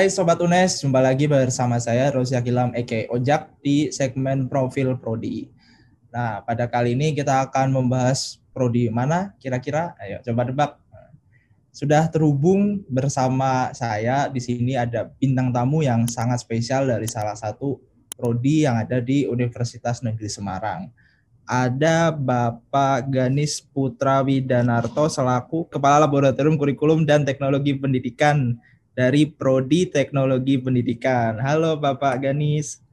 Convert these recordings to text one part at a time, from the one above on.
Hai Sobat UNES, jumpa lagi bersama saya Rosia Kilam Eke Ojak di segmen Profil Prodi. Nah, pada kali ini kita akan membahas Prodi mana kira-kira? Ayo coba debak. Sudah terhubung bersama saya di sini ada bintang tamu yang sangat spesial dari salah satu prodi yang ada di Universitas Negeri Semarang. Ada Bapak Ganis Putra Widanarto selaku Kepala Laboratorium Kurikulum dan Teknologi Pendidikan dari Prodi Teknologi Pendidikan. Halo Bapak Ganis.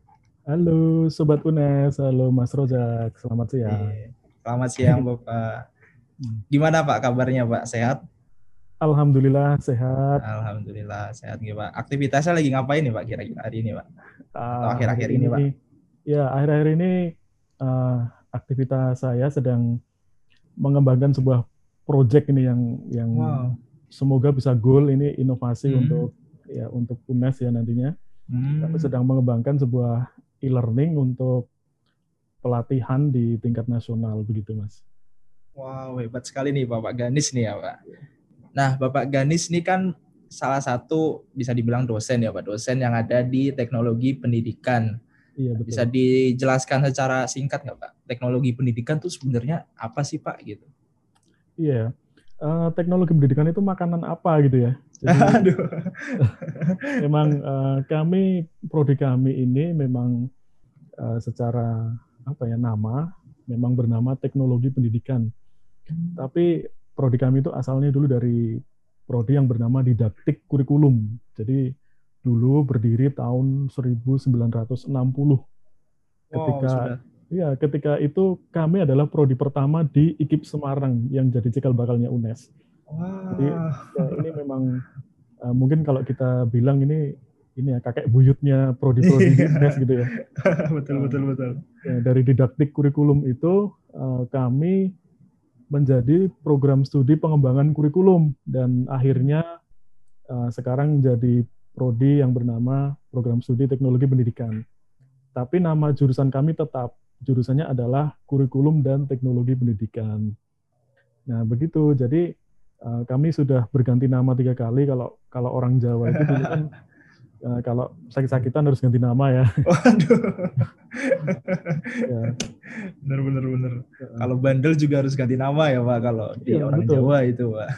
Halo Sobat UNES, halo Mas Rojak, selamat siang. Iya, selamat siang Bapak. Gimana Pak kabarnya Pak, sehat? Alhamdulillah sehat. Alhamdulillah sehat nih Pak. Aktivitasnya lagi ngapain nih Pak kira-kira hari ini Pak? Atau akhir-akhir ini, ini Pak? Ya akhir-akhir ini uh, aktivitas saya sedang mengembangkan sebuah proyek ini yang yang wow semoga bisa goal ini inovasi hmm. untuk ya untuk UNES ya nantinya. Hmm. Kami sedang mengembangkan sebuah e-learning untuk pelatihan di tingkat nasional begitu Mas. Wow, hebat sekali nih Bapak Ganis nih ya Pak. Nah, Bapak Ganis ini kan salah satu bisa dibilang dosen ya Pak, dosen yang ada di teknologi pendidikan. Iya, betul. Bisa dijelaskan secara singkat nggak Pak? Teknologi pendidikan itu sebenarnya apa sih Pak gitu? Iya, uh, teknologi pendidikan itu makanan apa gitu ya. Jadi, memang uh, kami prodi kami ini memang uh, secara apa ya nama memang bernama teknologi pendidikan. Tapi prodi kami itu asalnya dulu dari prodi yang bernama didaktik kurikulum. Jadi dulu berdiri tahun 1960 ketika wow, Iya, ketika itu kami adalah prodi pertama di IKIP Semarang yang jadi cikal bakalnya UNES. Wow. Jadi ya, ini memang uh, mungkin kalau kita bilang ini ini ya kakek buyutnya prodi-prodi iya. UNES gitu ya. betul betul betul. Ya, dari didaktik kurikulum itu uh, kami menjadi program studi pengembangan kurikulum dan akhirnya uh, sekarang jadi prodi yang bernama program studi teknologi pendidikan. Tapi nama jurusan kami tetap jurusannya adalah kurikulum dan teknologi pendidikan. Nah, begitu. Jadi uh, kami sudah berganti nama tiga kali. Kalau kalau orang Jawa itu dulu kan uh, kalau sakit-sakitan harus ganti nama ya. Waduh. ya. Bener bener bener. Ya. Kalau bandel juga harus ganti nama ya Pak. Kalau di ya, orang betul. Jawa itu Pak.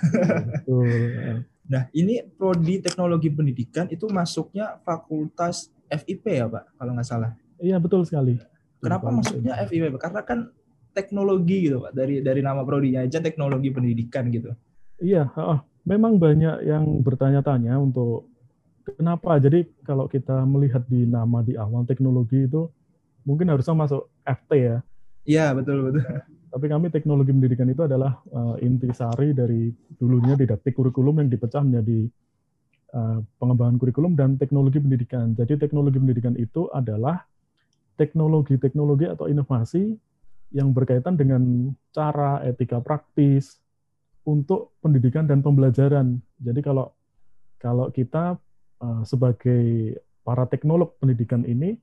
betul. Ya. Nah, ini prodi teknologi pendidikan itu masuknya fakultas FIP ya Pak, kalau nggak salah. Iya betul sekali. Kenapa maksudnya FIP? Karena kan teknologi gitu Pak. Dari dari nama prodinya aja teknologi pendidikan gitu. Iya, oh, memang banyak yang bertanya-tanya untuk kenapa. Jadi kalau kita melihat di nama di awal teknologi itu mungkin harusnya masuk FT ya. Iya, betul betul. Tapi kami teknologi pendidikan itu adalah uh, intisari dari dulunya didaktik kurikulum yang dipecah menjadi uh, pengembangan kurikulum dan teknologi pendidikan. Jadi teknologi pendidikan itu adalah teknologi-teknologi atau inovasi yang berkaitan dengan cara etika praktis untuk pendidikan dan pembelajaran. Jadi kalau kalau kita uh, sebagai para teknolog pendidikan ini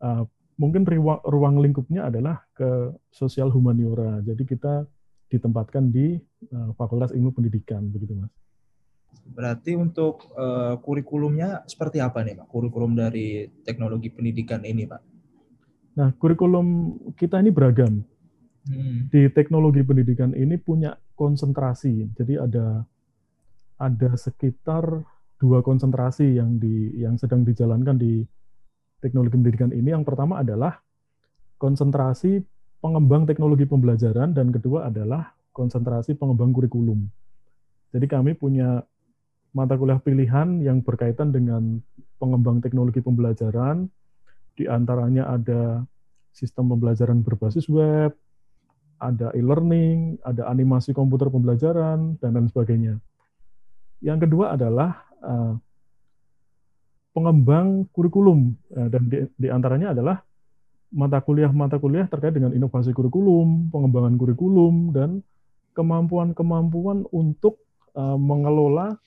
uh, mungkin ruang, lingkupnya adalah ke sosial humaniora. Jadi kita ditempatkan di uh, Fakultas Ilmu Pendidikan begitu Mas. Berarti untuk kurikulumnya seperti apa nih Pak? Kurikulum dari teknologi pendidikan ini Pak? Nah, kurikulum kita ini beragam. Hmm. Di teknologi pendidikan ini punya konsentrasi. Jadi ada ada sekitar dua konsentrasi yang di yang sedang dijalankan di teknologi pendidikan ini. Yang pertama adalah konsentrasi pengembang teknologi pembelajaran dan kedua adalah konsentrasi pengembang kurikulum. Jadi kami punya mata kuliah pilihan yang berkaitan dengan pengembang teknologi pembelajaran, di antaranya ada sistem pembelajaran berbasis web, ada e-learning, ada animasi komputer pembelajaran, dan lain sebagainya. Yang kedua adalah uh, pengembang kurikulum, uh, dan di, antaranya adalah mata kuliah-mata kuliah terkait dengan inovasi kurikulum, pengembangan kurikulum, dan kemampuan-kemampuan untuk uh, mengelola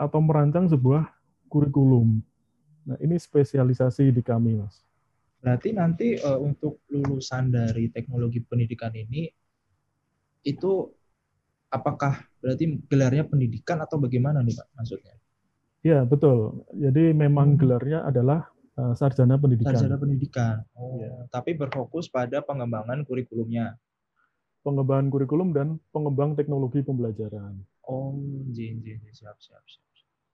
atau merancang sebuah kurikulum. Nah, ini spesialisasi di kami, Mas. Berarti nanti uh, untuk lulusan dari teknologi pendidikan ini itu apakah berarti gelarnya pendidikan atau bagaimana nih Pak maksudnya? Ya betul. Jadi memang hmm. gelarnya adalah uh, sarjana pendidikan. Sarjana pendidikan. Oh, ya. tapi berfokus pada pengembangan kurikulumnya. Pengembangan kurikulum dan pengembang teknologi pembelajaran. Oh, jin, jin, siap, siap, siap.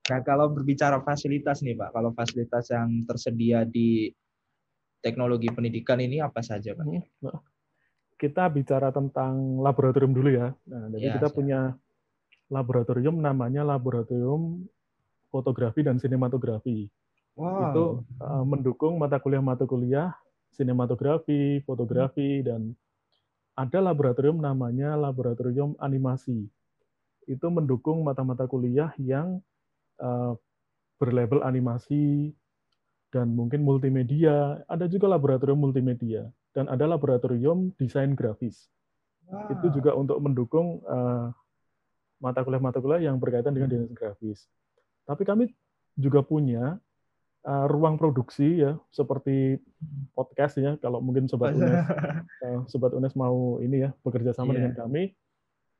Nah, kalau berbicara fasilitas nih, Pak, kalau fasilitas yang tersedia di teknologi pendidikan ini apa saja, Pak? Nah, kita bicara tentang laboratorium dulu ya. Nah, jadi ya, kita siap. punya laboratorium namanya laboratorium fotografi dan sinematografi. Wow. Itu uh, mendukung mata kuliah-mata kuliah sinematografi, fotografi, dan ada laboratorium namanya laboratorium animasi. Itu mendukung mata-mata kuliah yang uh, berlabel animasi dan mungkin multimedia. Ada juga laboratorium multimedia dan ada laboratorium desain grafis. Wow. Itu juga untuk mendukung uh, mata kuliah-mata kuliah yang berkaitan dengan desain grafis. Tapi kami juga punya uh, ruang produksi ya seperti podcast ya kalau mungkin sobat UNES uh, sobat UNES mau ini ya bekerja sama yeah. dengan kami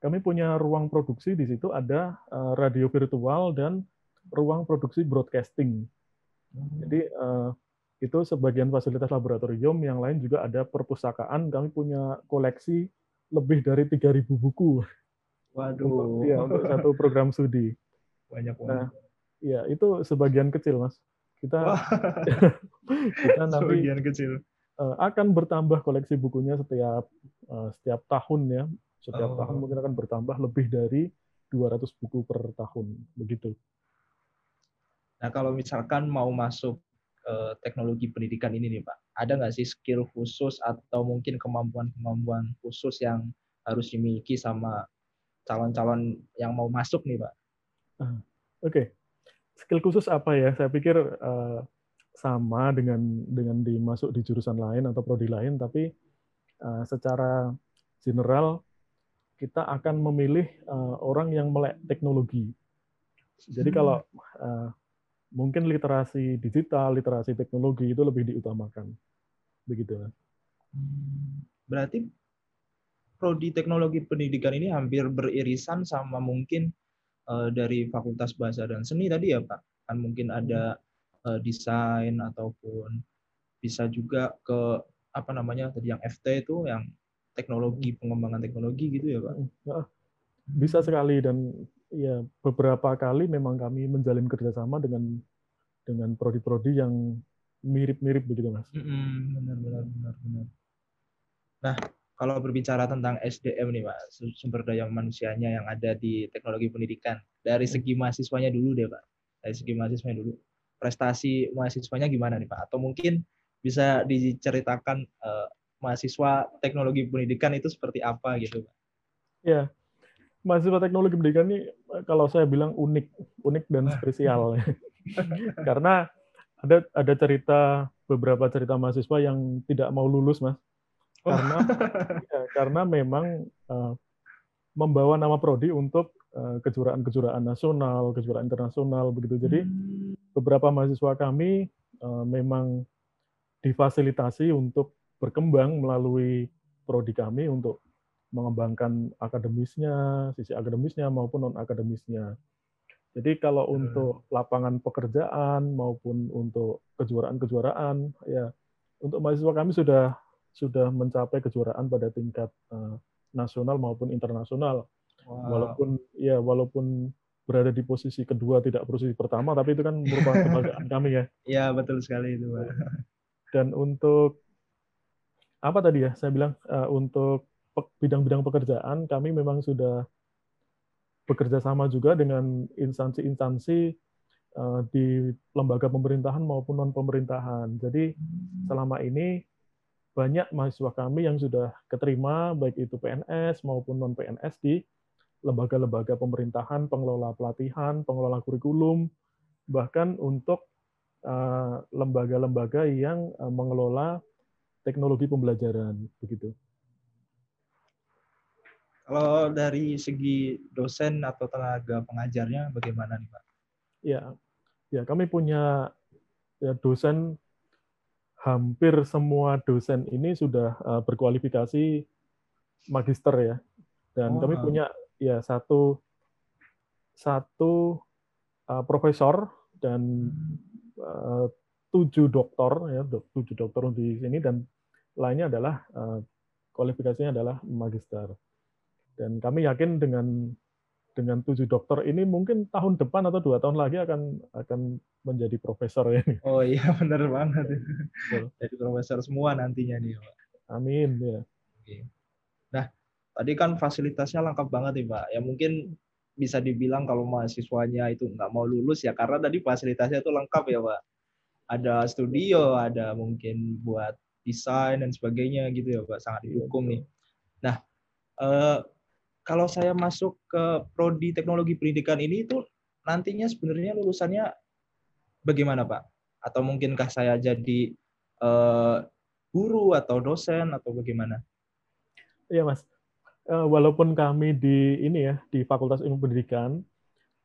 kami punya ruang produksi di situ ada uh, radio virtual dan ruang produksi broadcasting. Jadi uh, itu sebagian fasilitas laboratorium yang lain juga ada perpustakaan kami punya koleksi lebih dari 3000 buku waduh untuk, ya untuk satu program studi banyak banget nah, Ya, itu sebagian kecil, Mas. Kita kita nanti sebagian kecil. Uh, akan bertambah koleksi bukunya setiap uh, setiap tahun ya. Setiap oh. tahun mungkin akan bertambah lebih dari 200 buku per tahun, begitu. Nah, kalau misalkan mau masuk uh, teknologi pendidikan ini nih, Pak, ada nggak sih skill khusus atau mungkin kemampuan-kemampuan khusus yang harus dimiliki sama calon-calon yang mau masuk nih, Pak? Uh, Oke, okay skill khusus apa ya? Saya pikir uh, sama dengan dengan dimasuk di jurusan lain atau prodi lain, tapi uh, secara general kita akan memilih uh, orang yang melek teknologi. Jadi hmm. kalau uh, mungkin literasi digital, literasi teknologi itu lebih diutamakan, begitu. Berarti prodi teknologi pendidikan ini hampir beririsan sama mungkin uh, dari Fakultas Bahasa dan Seni tadi ya Pak? Kan mungkin ada uh, desain ataupun bisa juga ke apa namanya tadi yang FT itu yang teknologi pengembangan teknologi gitu ya Pak? Bisa sekali dan ya beberapa kali memang kami menjalin kerjasama dengan dengan prodi-prodi yang mirip-mirip begitu mas. benar benar benar benar. Nah kalau berbicara tentang SDM nih Pak, sumber daya manusianya yang ada di teknologi pendidikan, dari hmm. segi mahasiswanya dulu deh Pak, dari segi mahasiswanya dulu, prestasi mahasiswanya gimana nih Pak? Atau mungkin bisa diceritakan uh, mahasiswa teknologi pendidikan itu seperti apa gitu Pak? Ya, mahasiswa teknologi pendidikan ini kalau saya bilang unik, unik dan spesial. Karena ada ada cerita beberapa cerita mahasiswa yang tidak mau lulus mas karena ya, karena memang uh, membawa nama prodi untuk uh, kejuaraan-kejuaraan nasional, kejuaraan internasional begitu. Jadi hmm. beberapa mahasiswa kami uh, memang difasilitasi untuk berkembang melalui prodi kami untuk mengembangkan akademisnya, sisi akademisnya maupun non akademisnya. Jadi kalau hmm. untuk lapangan pekerjaan maupun untuk kejuaraan-kejuaraan ya untuk mahasiswa kami sudah sudah mencapai kejuaraan pada tingkat uh, nasional maupun internasional. Wow. Walaupun ya walaupun berada di posisi kedua tidak posisi pertama, tapi itu kan merupakan kebanggaan kami ya. Iya betul sekali itu. Pak. Dan untuk apa tadi ya? Saya bilang uh, untuk bidang-bidang pekerjaan kami memang sudah bekerja sama juga dengan instansi-instansi uh, di lembaga pemerintahan maupun non pemerintahan. Jadi selama ini banyak mahasiswa kami yang sudah keterima, baik itu PNS maupun non-PNS di lembaga-lembaga pemerintahan, pengelola pelatihan, pengelola kurikulum, bahkan untuk eh, lembaga-lembaga yang eh, mengelola teknologi pembelajaran, begitu. Kalau dari segi dosen atau tenaga pengajarnya bagaimana nih Pak? Ya, ya kami punya ya, dosen hampir semua dosen ini sudah uh, berkualifikasi magister ya. Dan oh. kami punya ya satu satu uh, profesor dan uh, tujuh doktor ya tujuh dokter di sini dan lainnya adalah uh, kualifikasinya adalah magister dan kami yakin dengan dengan tujuh dokter ini mungkin tahun depan atau dua tahun lagi akan akan menjadi profesor ya. Oh iya benar banget. Jadi profesor semua nantinya nih Pak. Amin ya. Oke. Nah tadi kan fasilitasnya lengkap banget nih Pak. Ya mungkin bisa dibilang kalau mahasiswanya itu nggak mau lulus ya karena tadi fasilitasnya itu lengkap ya Pak. Ada studio, ada mungkin buat desain dan sebagainya gitu ya Pak. Sangat iya, didukung nih. Nah, eh, kalau saya masuk ke prodi teknologi pendidikan ini itu nantinya sebenarnya lulusannya bagaimana Pak? Atau mungkinkah saya jadi uh, guru atau dosen atau bagaimana? Iya Mas, uh, walaupun kami di ini ya di Fakultas Ilmu Pendidikan,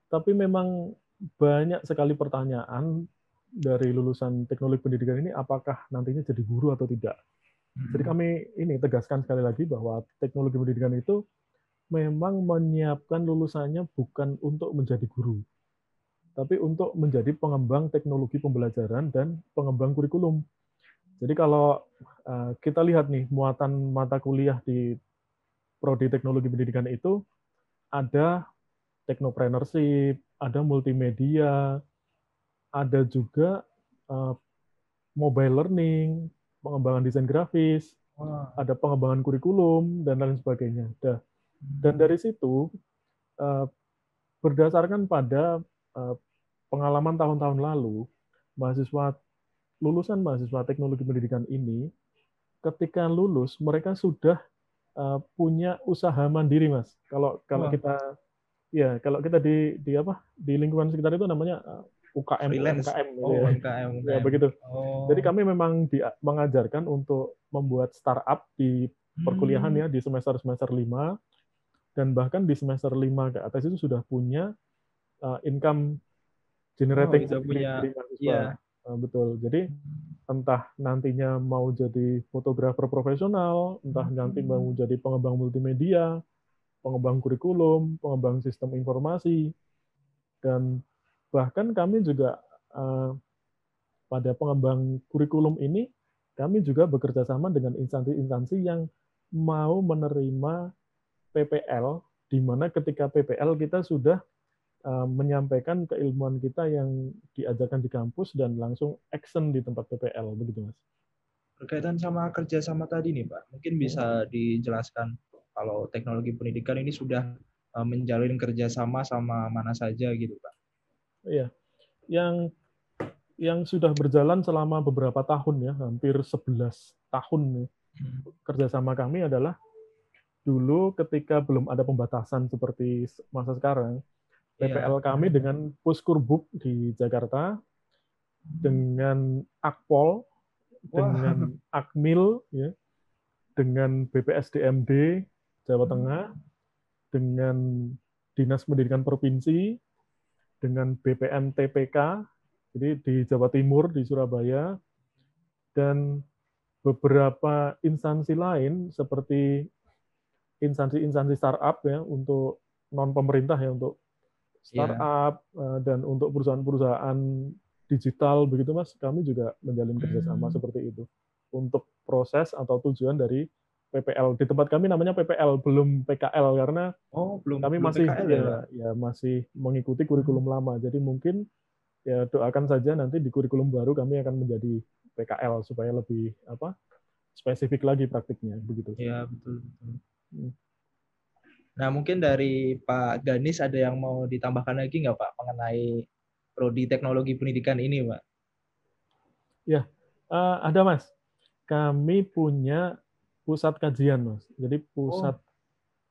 tapi memang banyak sekali pertanyaan dari lulusan teknologi pendidikan ini apakah nantinya jadi guru atau tidak. Jadi hmm. kami ini tegaskan sekali lagi bahwa teknologi pendidikan itu memang menyiapkan lulusannya bukan untuk menjadi guru, tapi untuk menjadi pengembang teknologi pembelajaran dan pengembang kurikulum. Jadi kalau uh, kita lihat nih muatan mata kuliah di prodi teknologi pendidikan itu ada teknopreneurship, ada multimedia, ada juga uh, mobile learning, pengembangan desain grafis, ada pengembangan kurikulum dan lain sebagainya. Dah dan dari situ, eh, berdasarkan pada eh, pengalaman tahun-tahun lalu, mahasiswa lulusan mahasiswa teknologi pendidikan ini, ketika lulus mereka sudah eh, punya usaha mandiri, mas. Kalau kalau kita ya kalau kita di di apa di lingkungan sekitar itu namanya UKM Freelance. UKM gitu oh, ya. UKM, UKM. ya begitu. Oh. Jadi kami memang di, mengajarkan untuk membuat startup di perkuliahan hmm. ya di semester semester 5 dan bahkan di semester 5 ke atas itu sudah punya uh, income generating oh, punya iya. Uh, betul. Jadi entah nantinya mau jadi fotografer profesional, entah nanti mau hmm. jadi pengembang multimedia, pengembang kurikulum, pengembang sistem informasi, dan bahkan kami juga uh, pada pengembang kurikulum ini kami juga bekerja sama dengan instansi-instansi yang mau menerima PPL, di mana ketika PPL kita sudah uh, menyampaikan keilmuan kita yang diajarkan di kampus dan langsung action di tempat PPL, begitu mas. Berkaitan sama kerjasama tadi nih Pak, mungkin bisa dijelaskan kalau teknologi pendidikan ini sudah uh, menjalin kerjasama sama mana saja gitu Pak? Iya, yang yang sudah berjalan selama beberapa tahun ya, hampir 11 tahun nih, hmm. kerjasama kami adalah dulu ketika belum ada pembatasan seperti masa sekarang, PPL iya. kami dengan Puskurbuk di Jakarta, dengan Akpol, dengan Akmil, ya, dengan BPSDMD Jawa Tengah, dengan Dinas Pendidikan Provinsi, dengan BPM TPK, jadi di Jawa Timur, di Surabaya, dan beberapa instansi lain seperti instansi-instansi startup ya untuk non pemerintah ya untuk startup yeah. dan untuk perusahaan-perusahaan digital begitu mas kami juga menjalin kerjasama hmm. seperti itu untuk proses atau tujuan dari PPL di tempat kami namanya PPL belum PKL karena oh belum kami belum masih PKL, ya, ya ya masih mengikuti kurikulum hmm. lama jadi mungkin ya doakan saja nanti di kurikulum baru kami akan menjadi PKL supaya lebih apa spesifik lagi praktiknya begitu ya betul betul Nah, mungkin dari Pak Ganis ada yang mau ditambahkan lagi nggak Pak mengenai prodi teknologi pendidikan ini, Pak? Ya, uh, ada Mas. Kami punya pusat kajian, Mas. Jadi pusat oh.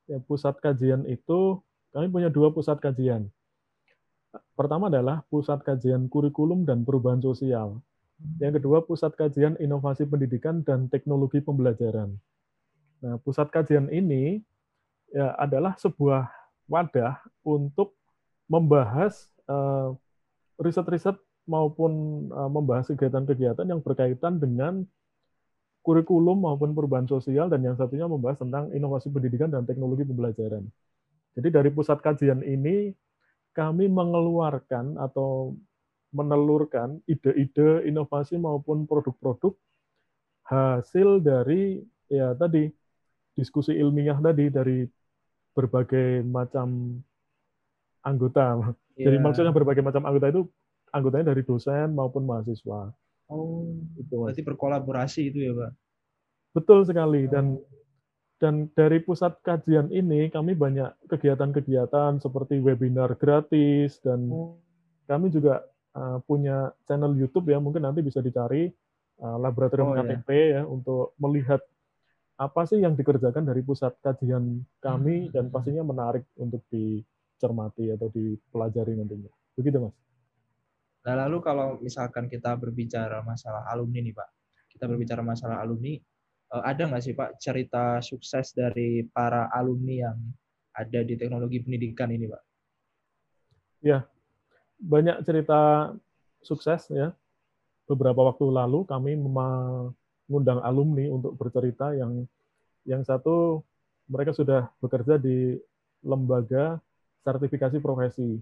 ya pusat kajian itu kami punya dua pusat kajian. Pertama adalah pusat kajian kurikulum dan perubahan sosial. Yang kedua pusat kajian inovasi pendidikan dan teknologi pembelajaran. Nah, pusat kajian ini ya adalah sebuah wadah untuk membahas uh, riset-riset maupun uh, membahas kegiatan-kegiatan yang berkaitan dengan kurikulum maupun perubahan sosial dan yang satunya membahas tentang inovasi pendidikan dan teknologi pembelajaran. Jadi dari pusat kajian ini kami mengeluarkan atau menelurkan ide-ide inovasi maupun produk-produk hasil dari ya tadi diskusi ilmiah tadi dari berbagai macam anggota. Yeah. Jadi maksudnya berbagai macam anggota itu anggotanya dari dosen maupun mahasiswa. Oh, itu berarti berkolaborasi itu ya, Pak? Betul sekali dan dan dari pusat kajian ini kami banyak kegiatan-kegiatan seperti webinar gratis dan oh. kami juga uh, punya channel YouTube ya mungkin nanti bisa dicari uh, laboratorium oh, KTP iya. ya untuk melihat apa sih yang dikerjakan dari pusat kajian kami hmm. dan pastinya menarik untuk dicermati atau dipelajari nantinya. Begitu Mas. Nah lalu kalau misalkan kita berbicara masalah alumni nih Pak, kita berbicara masalah alumni, Eh, ada nggak sih Pak cerita sukses dari para alumni yang ada di teknologi pendidikan ini Pak? Ya, banyak cerita sukses ya. Beberapa waktu lalu kami mengundang alumni untuk bercerita yang yang satu mereka sudah bekerja di lembaga sertifikasi profesi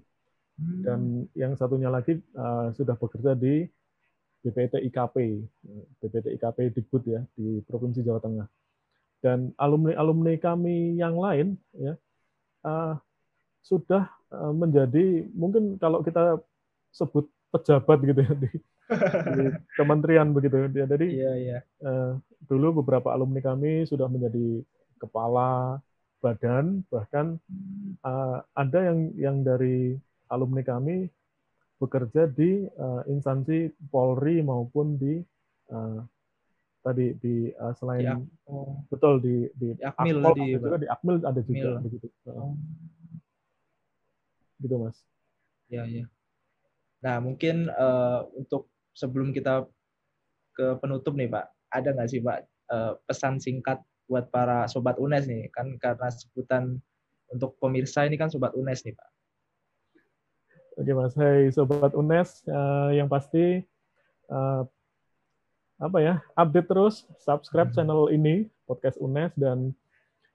hmm. dan yang satunya lagi uh, sudah bekerja di BPT IKP, BPT IKP Dikbud ya di Provinsi Jawa Tengah. Dan alumni-alumni kami yang lain ya uh, sudah uh, menjadi mungkin kalau kita sebut pejabat gitu ya di, di kementerian begitu ya. Jadi iya, iya. Uh, dulu beberapa alumni kami sudah menjadi kepala badan bahkan uh, ada yang yang dari alumni kami bekerja di uh, instansi Polri maupun di uh, tadi di uh, selain di, oh. betul di di, di Akmil Akpol, di, juga di Akmil ada juga Akmil. begitu. Oh. Gitu Mas. Ya ya. Nah mungkin uh, untuk sebelum kita ke penutup nih Pak, ada nggak sih Pak uh, pesan singkat buat para sobat UNES nih kan karena sebutan untuk pemirsa ini kan sobat UNES nih Pak. Oke Mas, Hai Sobat UNES, uh, yang pasti uh, apa ya, update terus, subscribe hmm. channel ini, podcast UNES, dan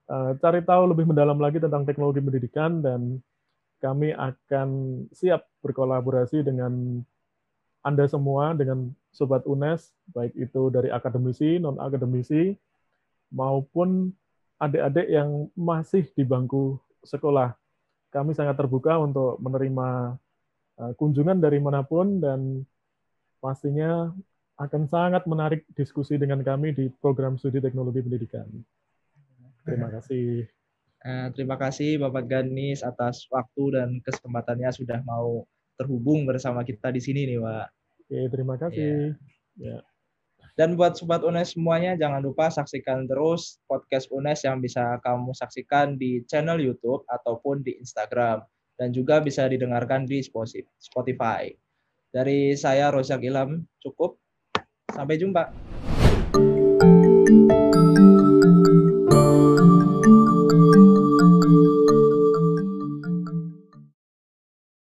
uh, cari tahu lebih mendalam lagi tentang teknologi pendidikan, dan kami akan siap berkolaborasi dengan Anda semua, dengan Sobat UNES, baik itu dari akademisi, non-akademisi, maupun adik-adik yang masih di bangku sekolah. Kami sangat terbuka untuk menerima Eh, kunjungan dari mana pun dan pastinya akan sangat menarik diskusi dengan kami di program studi teknologi pendidikan. Terima kasih. Eh, terima kasih Bapak Ganis atas waktu dan kesempatannya sudah mau terhubung bersama kita di sini nih Pak. Oke, terima kasih. Ya. Dan buat Sobat UNES semuanya, jangan lupa saksikan terus podcast UNES yang bisa kamu saksikan di channel YouTube ataupun di Instagram dan juga bisa didengarkan di Spotify. Dari saya Rosyak Ilham cukup. Sampai jumpa.